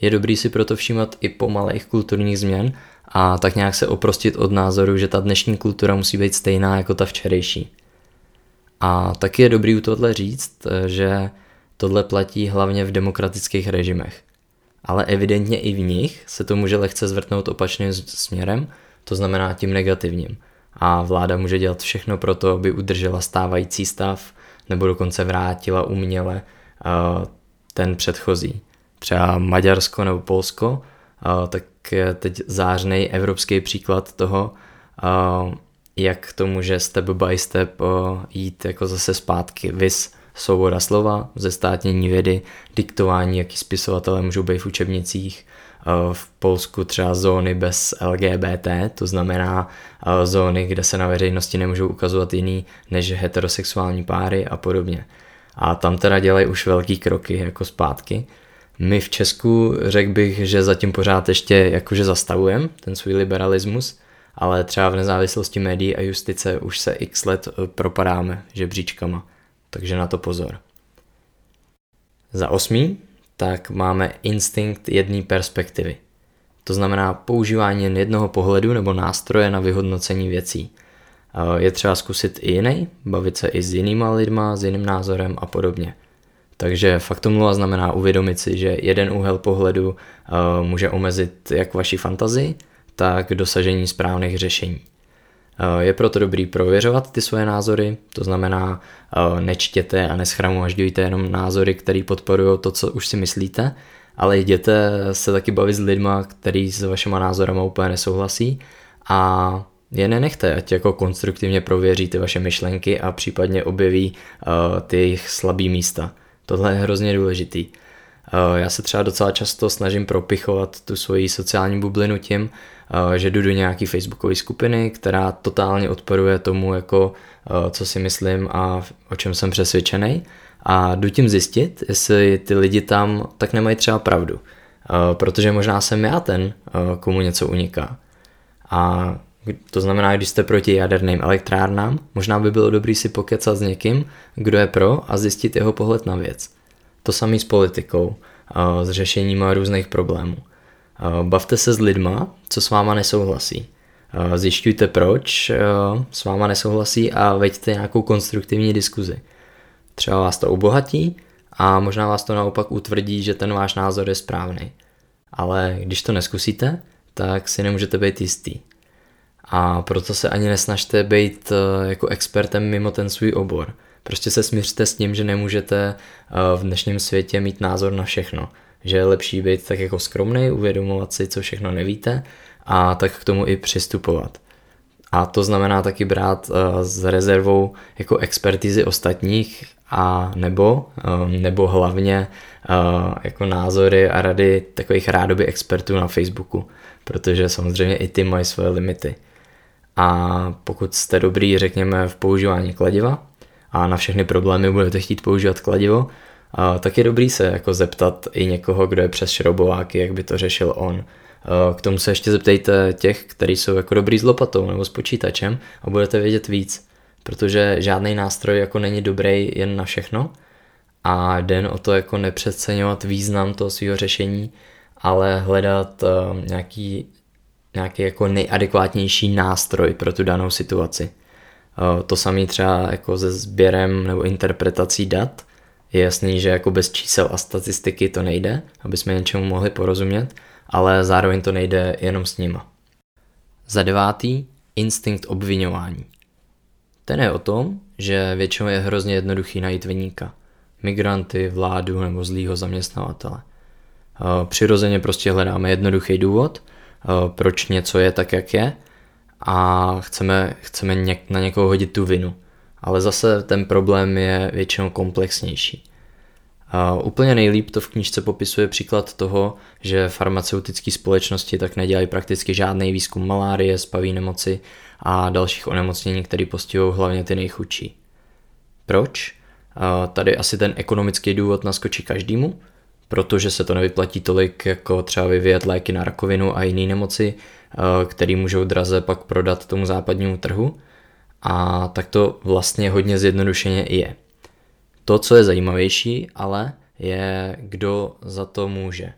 Je dobrý si proto všímat i pomalých kulturních změn a tak nějak se oprostit od názoru, že ta dnešní kultura musí být stejná jako ta včerejší. A taky je dobrý u tohle říct, že tohle platí hlavně v demokratických režimech. Ale evidentně i v nich se to může lehce zvrtnout opačným směrem to znamená tím negativním. A vláda může dělat všechno pro to, aby udržela stávající stav nebo dokonce vrátila uměle uh, ten předchozí. Třeba Maďarsko nebo Polsko, tak je teď zářný evropský příklad toho, jak to může step by step jít jako zase zpátky. Vys svoboda slova, zestátnění vědy, diktování, jaký spisovatelé můžou být v učebnicích, v Polsku třeba zóny bez LGBT, to znamená zóny, kde se na veřejnosti nemůžou ukazovat jiný než heterosexuální páry a podobně. A tam teda dělají už velký kroky jako zpátky. My v Česku řekl bych, že zatím pořád ještě jakože zastavujeme ten svůj liberalismus, ale třeba v nezávislosti médií a justice už se x let eh, propadáme žebříčkama, takže na to pozor. Za osmý, tak máme instinkt jedné perspektivy. To znamená používání jen jednoho pohledu nebo nástroje na vyhodnocení věcí. Je třeba zkusit i jiný, bavit se i s jinýma lidma, s jiným názorem a podobně. Takže faktomluva znamená uvědomit si, že jeden úhel pohledu může omezit jak vaši fantazii, tak dosažení správných řešení. Je proto dobrý prověřovat ty svoje názory, to znamená nečtěte a neschramožďujte jenom názory, které podporují to, co už si myslíte, ale jděte se taky bavit s lidma, kteří s vašima názorama úplně nesouhlasí a je nenechte, ať jako konstruktivně prověří ty vaše myšlenky a případně objeví uh, ty jejich slabý místa. Tohle je hrozně důležitý. Uh, já se třeba docela často snažím propichovat tu svoji sociální bublinu tím, uh, že jdu do nějaký facebookové skupiny, která totálně odporuje tomu, jako Eh, co si myslím a o čem jsem přesvědčený a jdu tím zjistit, jestli ty lidi tam tak nemají třeba pravdu. Eh, protože možná jsem já ten, eh, komu něco uniká. A to znamená, když jste proti jaderným elektrárnám, možná by bylo dobrý si pokecat s někým, kdo je pro a zjistit jeho pohled na věc. To samý s politikou, s řešením různých problémů. Bavte se s lidma, co s váma nesouhlasí. Zjišťujte proč s váma nesouhlasí a veďte nějakou konstruktivní diskuzi. Třeba vás to obohatí a možná vás to naopak utvrdí, že ten váš názor je správný. Ale když to neskusíte, tak si nemůžete být jistý. A proto se ani nesnažte být eh, jako expertem mimo ten svůj obor. Prostě se smířte s tím, že nemůžete v dnešním světě mít názor na všechno. Že je lepší být tak jako skromný, uvědomovat si, co všechno nevíte a tak k tomu i přistupovat. A to znamená taky brát uh, s rezervou jako expertizy ostatních a nebo, nebo hlavně jako názory a rady takových rádoby expertů na Facebooku, protože samozřejmě i ty mají svoje limity. A pokud jste dobrý, řekněme, v používání kladiva a na všechny problémy budete chtít používat kladivo, tak je dobrý se jako zeptat i někoho, kdo je přes šrobováky, jak by to řešil on. K tomu se ještě zeptejte těch, kteří jsou jako dobrý s lopatou nebo s počítačem a budete vědět víc, protože žádný nástroj jako není dobrý jen na všechno a den o to jako nepřeceňovat význam toho svého řešení, ale hledat nějaký, nějaký jako nejadekvátnější nástroj pro tu danou situaci. Uh, to samé třeba jako se sběrem nebo interpretací dat. Je jasný, že jako bez čísel a statistiky to nejde, aby jsme něčemu mohli porozumět, ale zároveň to nejde jenom s nima. Za devátý, instinkt obvinování. Ten je o tom, že většinou je hrozně jednoduchý najít vyníka. Migranty, vládu nebo zlýho zaměstnavatele. Přirozeně prostě hledáme jednoduchý důvod proč něco je tak, jak je a chceme, chceme něk, na někoho hodit tu vinu. Ale zase ten problém je většinou komplexnější. Uh, úplně nejlíp to v knížce popisuje příklad toho, že farmaceutické společnosti tak nedělají prakticky žádný výzkum malárie, spaví nemoci a dalších onemocnění, které postihují hlavně ty nejchudší. Proč? Uh, tady asi ten ekonomický důvod naskočí každému, protože se to nevyplatí tolik jako třeba vyvíjet léky na rakovinu a jiné nemoci, uh, které můžou draze pak prodat tomu západnímu trhu. A tak to vlastně hodně zjednodušeně je. To, co je zajímavější, ale je, kdo za to může.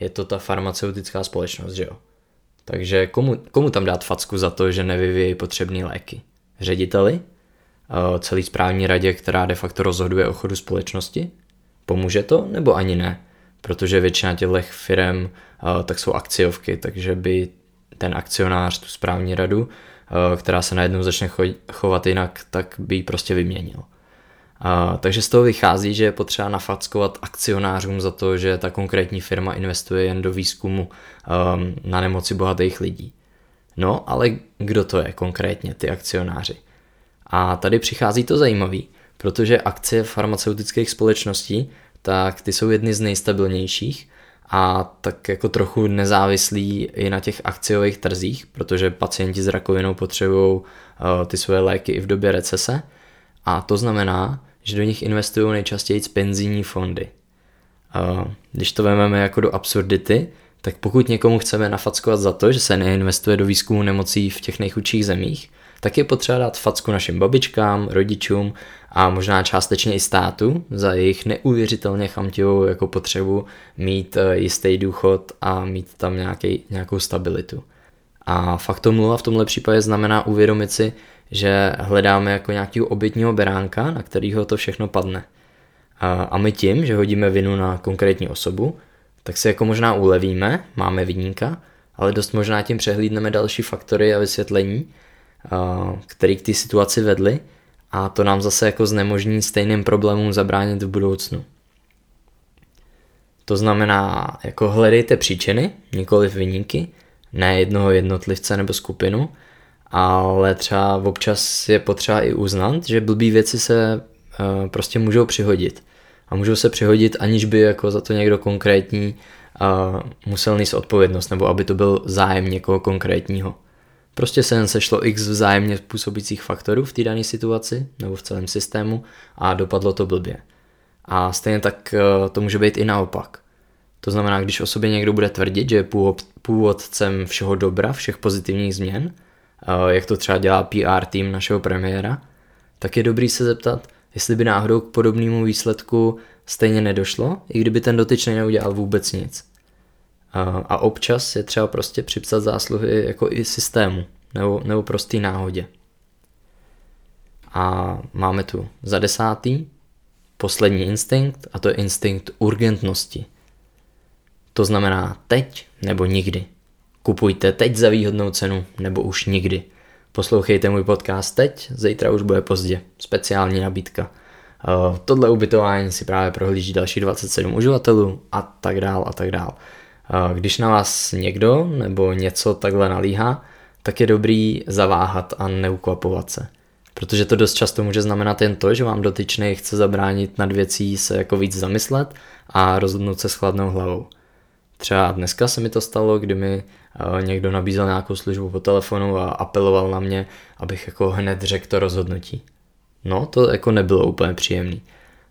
Je to ta farmaceutická společnost, že jo? Takže komu, komu tam dát facku za to, že nevyvíjí potřebné léky? Řediteli? Eh, celý správní radě, která de facto rozhoduje o chodu společnosti? Pomůže to nebo ani ne? Protože většina těch firm eh, tak jsou akciovky, takže by ten akcionář, tu správní radu, eh, která se najednou začne chovat jinak, tak by ji prostě vyměnil. A, takže z toho vychází, že je potřeba nafackovat akcionářům za to, že ta konkrétní firma investuje jen do výzkumu um, na nemoci bohatých lidí. No, ale kdo to je konkrétně, ty akcionáři? A tady přichází to zajímavý, protože akcie farmaceutických společností, tak ty jsou jedny z nejstabilnějších a tak jako trochu nezávislí i na těch akciových trzích, protože pacienti s rakovinou potřebují uh, ty svoje léky i v době recese. A to znamená, že do nich investují nejčastěji penzijní fondy. A když to vezmeme jako do absurdity, tak pokud někomu chceme nafackovat za to, že se neinvestuje do výzkumu nemocí v těch nejchudších zemích, tak je potřeba dát facku našim babičkám, rodičům a možná částečně i státu za jejich neuvěřitelně chamtivou jako potřebu mít eh, jistý důchod a mít tam nějaký, nějakou stabilitu. A faktomluva v tomhle případě znamená uvědomit si, že hledáme jako nějakého obětního beránka, na kterého to všechno padne. A, my tím, že hodíme vinu na konkrétní osobu, tak si jako možná ulevíme, máme viníka, ale dost možná tím přehlídneme další faktory a vysvětlení, který k té situaci vedly a to nám zase jako znemožní stejným problémům zabránit v budoucnu. To znamená, jako hledejte příčiny, nikoli vyníky, ne jednoho jednotlivce nebo skupinu, ale třeba občas je potřeba i uznat, že blbý věci se uh, prostě můžou přihodit. A můžou se přihodit, aniž by jako za to někdo konkrétní uh, musel nést odpovědnost, nebo aby to byl zájem někoho konkrétního. Prostě se jen sešlo x vzájemně působících faktorů v té dané situaci nebo v celém systému a dopadlo to blbě. A stejně tak uh, to může být i naopak. To znamená, když o sobě někdo bude tvrdit, že je původcem všeho dobra, všech pozitivních změn, jak to třeba dělá PR tým našeho premiéra, tak je dobrý se zeptat, jestli by náhodou k podobnému výsledku stejně nedošlo, i kdyby ten dotyčný neudělal vůbec nic. A občas je třeba prostě připsat zásluhy jako i systému, nebo, nebo prostý náhodě. A máme tu za desátý poslední instinkt a to je instinkt urgentnosti. To znamená teď nebo nikdy. Kupujte teď za výhodnou cenu, nebo už nikdy. Poslouchejte můj podcast teď, zítra už bude pozdě. Speciální nabídka. Uh, tohle ubytování si právě prohlíží další 27 uživatelů a tak dál a tak dál. Když na vás někdo nebo něco takhle nalíhá, tak je dobrý zaváhat a neukvapovat se. Protože to dost často může znamenat jen to, že vám dotyčný chce zabránit nad věcí se jako víc zamyslet a rozhodnout se s chladnou hlavou. Třeba dneska se mi to stalo, kdy mi eh, někdo nabízel nějakou službu po telefonu a apeloval na mě, abych jako hned řekl to rozhodnutí. No, to jako nebylo úplně příjemný.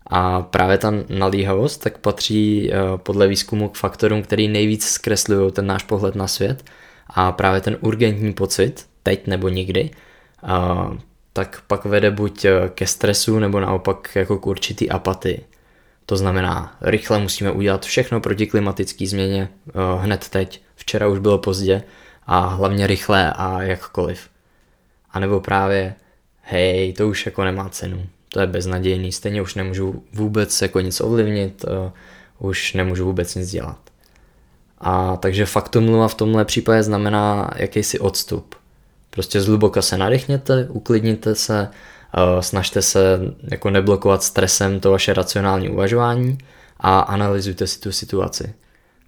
A právě ta nalíhavost tak patří eh, podle výzkumu k faktorům, který nejvíc zkreslují ten náš pohled na svět a právě ten urgentní pocit, teď nebo nikdy, eh, tak pak vede buď ke stresu nebo naopak jako k určitý apatii. To znamená, rychle musíme udělat všechno proti klimatické změně hned teď. Včera už bylo pozdě a hlavně rychle a jakkoliv. A nebo právě, hej, to už jako nemá cenu. To je beznadějný, stejně už nemůžu vůbec jako nic ovlivnit, uh, už nemůžu vůbec nic dělat. A takže faktum v tomhle případě znamená jakýsi odstup. Prostě zhluboka se nadechněte, uklidněte se, snažte se jako neblokovat stresem to vaše racionální uvažování a analyzujte si tu situaci.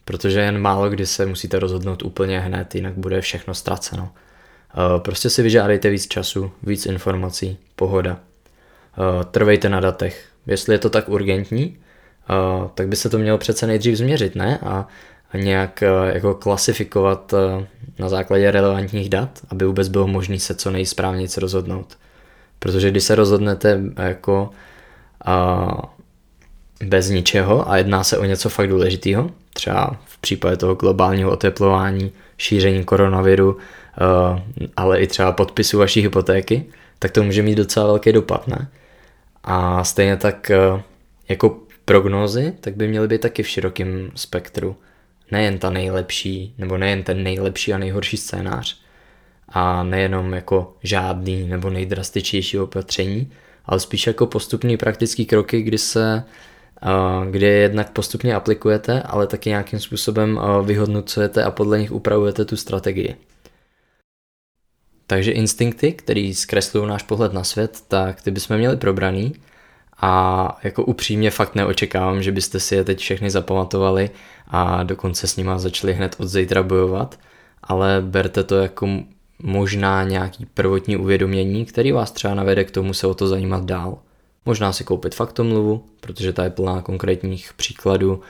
protože jen málo kdy se musíte rozhodnout úplně hned, jinak bude všechno ztraceno. Eh, prostě si vyžádejte víc času, víc informací, pohoda. Eh, trvejte na datech. Jestli je to tak urgentní, eh, tak by se to mělo přece nejdřív změřit, ne? A nějak jako klasifikovat na základě relevantních dat, aby vůbec bylo možné se co nejsprávněji rozhodnout. Protože když se rozhodnete jako bez ničeho a jedná se o něco fakt důležitého, třeba v případě toho globálního oteplování, šíření koronaviru, eh, ale i třeba podpisu vaší hypotéky, tak to může mít docela velký dopad, ne? A stejně tak eh, jako prognózy, tak by měly být taky v širokém spektru. Nejen ta nejlepší, nebo nejen ten nejlepší a nejhorší scénář. A nejenom jako žádný nebo nejdrastičnější opatření, ale spíš jako postupný praktický kroky, kdy se kde je jednak postupně aplikujete, ale taky nějakým způsobem vyhodnocujete a podle nich upravujete tu strategii. Takže instinkty, které zkreslují náš pohled na svět, tak ty bychom měli probraný a jako upřímně fakt neočekávám, že byste si je teď všechny zapamatovali a dokonce s nima začali hned od zítra bojovat, ale berte to jako možná nějaký prvotní uvědomění, který vás třeba navede k tomu se o to zajímat dál. Možná si koupit faktomluvu, protože ta je plná konkrétních příkladů,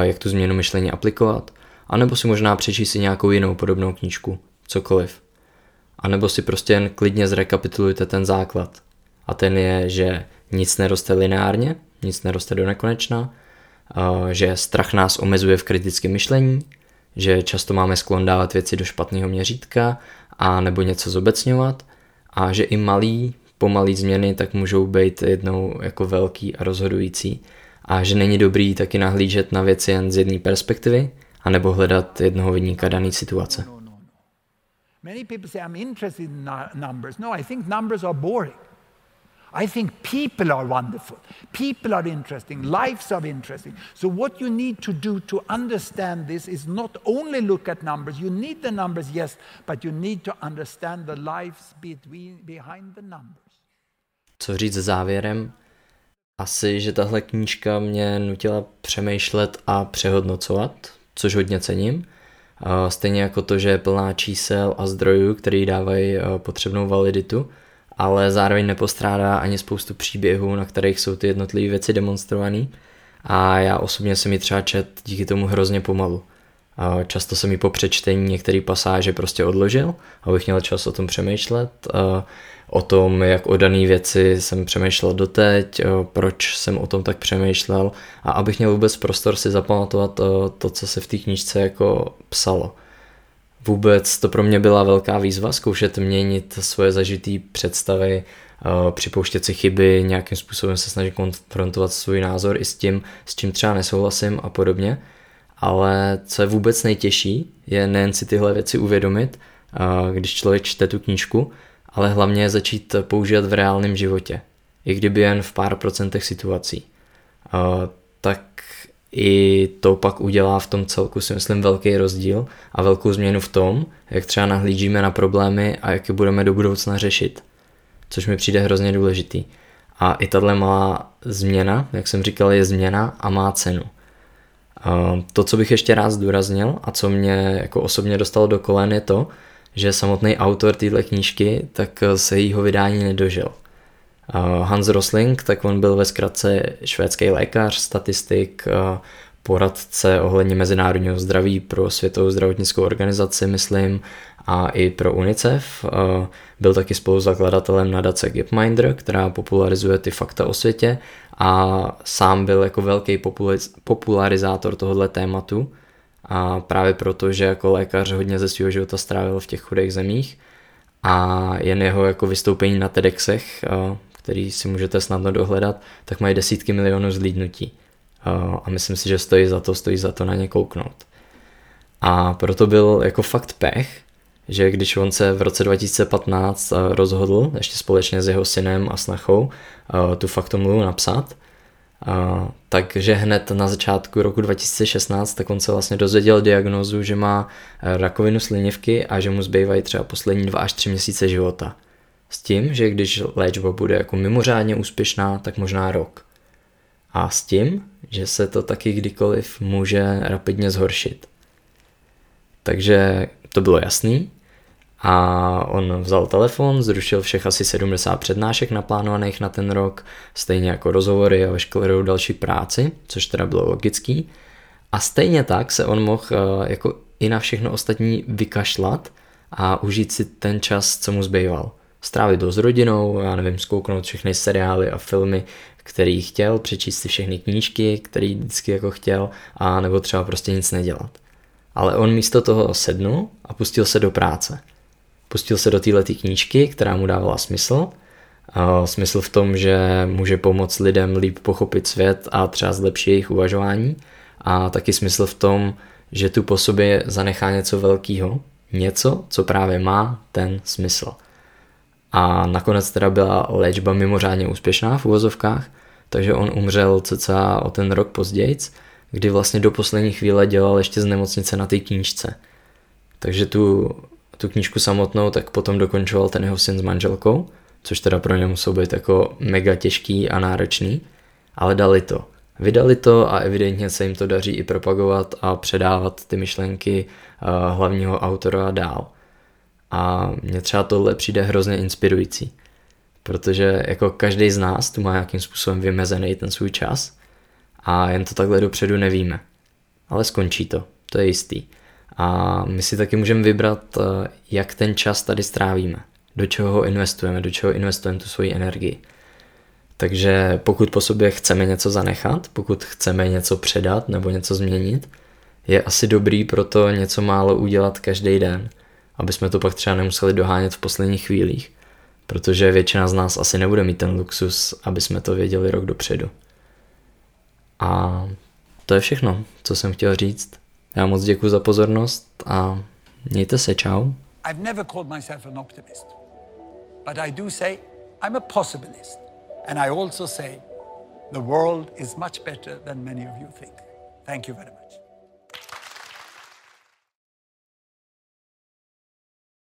jak tu změnu myšlení aplikovat, anebo si možná přečíst si nějakou jinou podobnou knížku, cokoliv. A nebo si prostě jen klidně zrekapitulujte ten základ. A ten je, že nic neroste lineárně, nic neroste do nekonečna, že strach nás omezuje v kritickém myšlení, že často máme sklon dávat věci do špatného měřítka a nebo něco zobecňovat a že i malý, pomalý změny tak můžou být jednou jako velký a rozhodující a že není dobrý taky nahlížet na věci jen z jedné perspektivy a nebo hledat jednoho vyníka dané situace. Many people say I'm interested in numbers. No, I think numbers are boring. I think people are wonderful. People are interesting. Lives are interesting. So, what you need to do to understand this is not only look at numbers. You need the numbers, yes, but you need to understand the lives between, behind the numbers. Co říct závěrem? Asi, že tahle knížka mě nutila přemýšlet a přehodnocovat, což hodně cením. Stejně jako to, že je plná čísel a zdrojů, který dávají potřebnou validitu ale zároveň nepostrádá ani spoustu příběhů, na kterých jsou ty jednotlivé věci demonstrované. A já osobně jsem ji třeba čet díky tomu hrozně pomalu. Často jsem mi po přečtení některé pasáže prostě odložil, abych měl čas o tom přemýšlet. O tom, jak o dané věci jsem přemýšlel doteď, proč jsem o tom tak přemýšlel a abych měl vůbec prostor si zapamatovat to, co se v té knížce jako psalo. Vůbec to pro mě byla velká výzva zkoušet měnit svoje zažitý představy, eh, připouštět si chyby, nějakým způsobem se snažit konfrontovat svůj názor i s tím, s čím třeba nesouhlasím a podobně. Ale co je vůbec nejtěžší, je nejen si tyhle věci uvědomit, eh, když člověk čte tu knížku, ale hlavně začít používat v reálném životě, i kdyby jen v pár procentech situací. Tak i to pak udělá v tom celku si myslím velký rozdíl a velkou změnu v tom, jak třeba nahlížíme na problémy a jak je budeme do budoucna řešit. Což mi přijde hrozně důležitý. A i tahle malá změna, jak jsem říkal, je změna a má cenu. To, co bych ještě rád zdůraznil a co mě jako osobně dostalo do kolen je to, že samotný autor téhle knížky tak se jeho vydání nedožil. Hans Rosling, tak on byl ve zkratce švédský lékař, statistik, poradce ohledně mezinárodního zdraví pro Světovou zdravotnickou organizaci, myslím, a i pro UNICEF. Byl taky spoluzakladatelem nadace Gapminder, která popularizuje ty fakta o světě a sám byl jako velký popularizátor tohoto tématu. A právě proto, že jako lékař hodně ze svého života strávil v těch chudých zemích a jen jeho jako vystoupení na TEDxech který si můžete snadno dohledat, tak mají desítky milionů zlídnutí. A myslím si, že stojí za to, stojí za to na ně kouknout. A proto byl jako fakt pech, že když on se v roce 2015 rozhodl, ještě společně s jeho synem a snachou, tu faktomluvu napsat, takže hned na začátku roku 2016 tak on se vlastně dozvěděl diagnózu, že má rakovinu slinivky a že mu zbývají třeba poslední dva až tři měsíce života. S tím, že když léčba bude jako mimořádně úspěšná, tak možná rok. A s tím, že se to taky kdykoliv může rapidně zhoršit. Takže to bylo jasný a on vzal telefon, zrušil všech asi 70 přednášek naplánovaných na ten rok, stejně jako rozhovory a veškerou další práci, což teda bylo logický. A stejně tak se on mohl eh, jako i na všechno ostatní vykašlat a užít si ten čas, co mu zbýval. Strávit ho s rodinou, já nevím, zkouknout všechny seriály a filmy, který chtěl, přečíst si všechny knížky, který vždycky jako chtěl, a nebo třeba prostě nic nedělat. Ale on místo toho sednul a pustil se do práce. Pustil se do této knížky, která mu dávala smysl. A smysl v tom, že může pomoct lidem líp pochopit svět a třeba zlepšit jejich uvažování. A taky smysl v tom, že tu po sobě zanechá něco velkého, něco, co právě má ten smysl. A nakonec teda byla léčba mimořádně úspěšná v uvozovkách, takže on umřel cca o ten rok později, kdy vlastně do poslední chvíle dělal ještě z nemocnice na té knížce. Takže tu, tu knížku samotnou tak potom dokončoval ten jeho syn s manželkou, což teda pro ně muselo být jako mega těžký a náročný, ale dali to. Vydali to a evidentně se jim to daří i propagovat a předávat ty myšlenky eh, hlavního autora dál. A mně třeba tohle přijde hrozně inspirující, protože jako každý z nás tu má nějakým způsobem vymezený ten svůj čas a jen to takhle dopředu nevíme. Ale skončí to, to je jistý. A my si taky můžeme vybrat, eh, jak ten čas tady strávíme, do čeho ho investujeme, do čeho investujeme tu svoji energii. Takže pokud po sobě chceme něco zanechat, pokud chceme něco předat nebo něco změnit, je asi dobrý pro to něco málo udělat každý den, aby jsme to pak třeba nemuseli dohánět v posledních chvílích, protože většina z nás asi nebude mít ten luxus, aby jsme to věděli rok dopředu. A to je všechno, co jsem chtěl říct. Já moc děkuji za pozornost a mějte se, čau. I've never called myself an optimist, but I do say I'm a possibilist. And I also say the world is much better than many of you think. Thank you very much.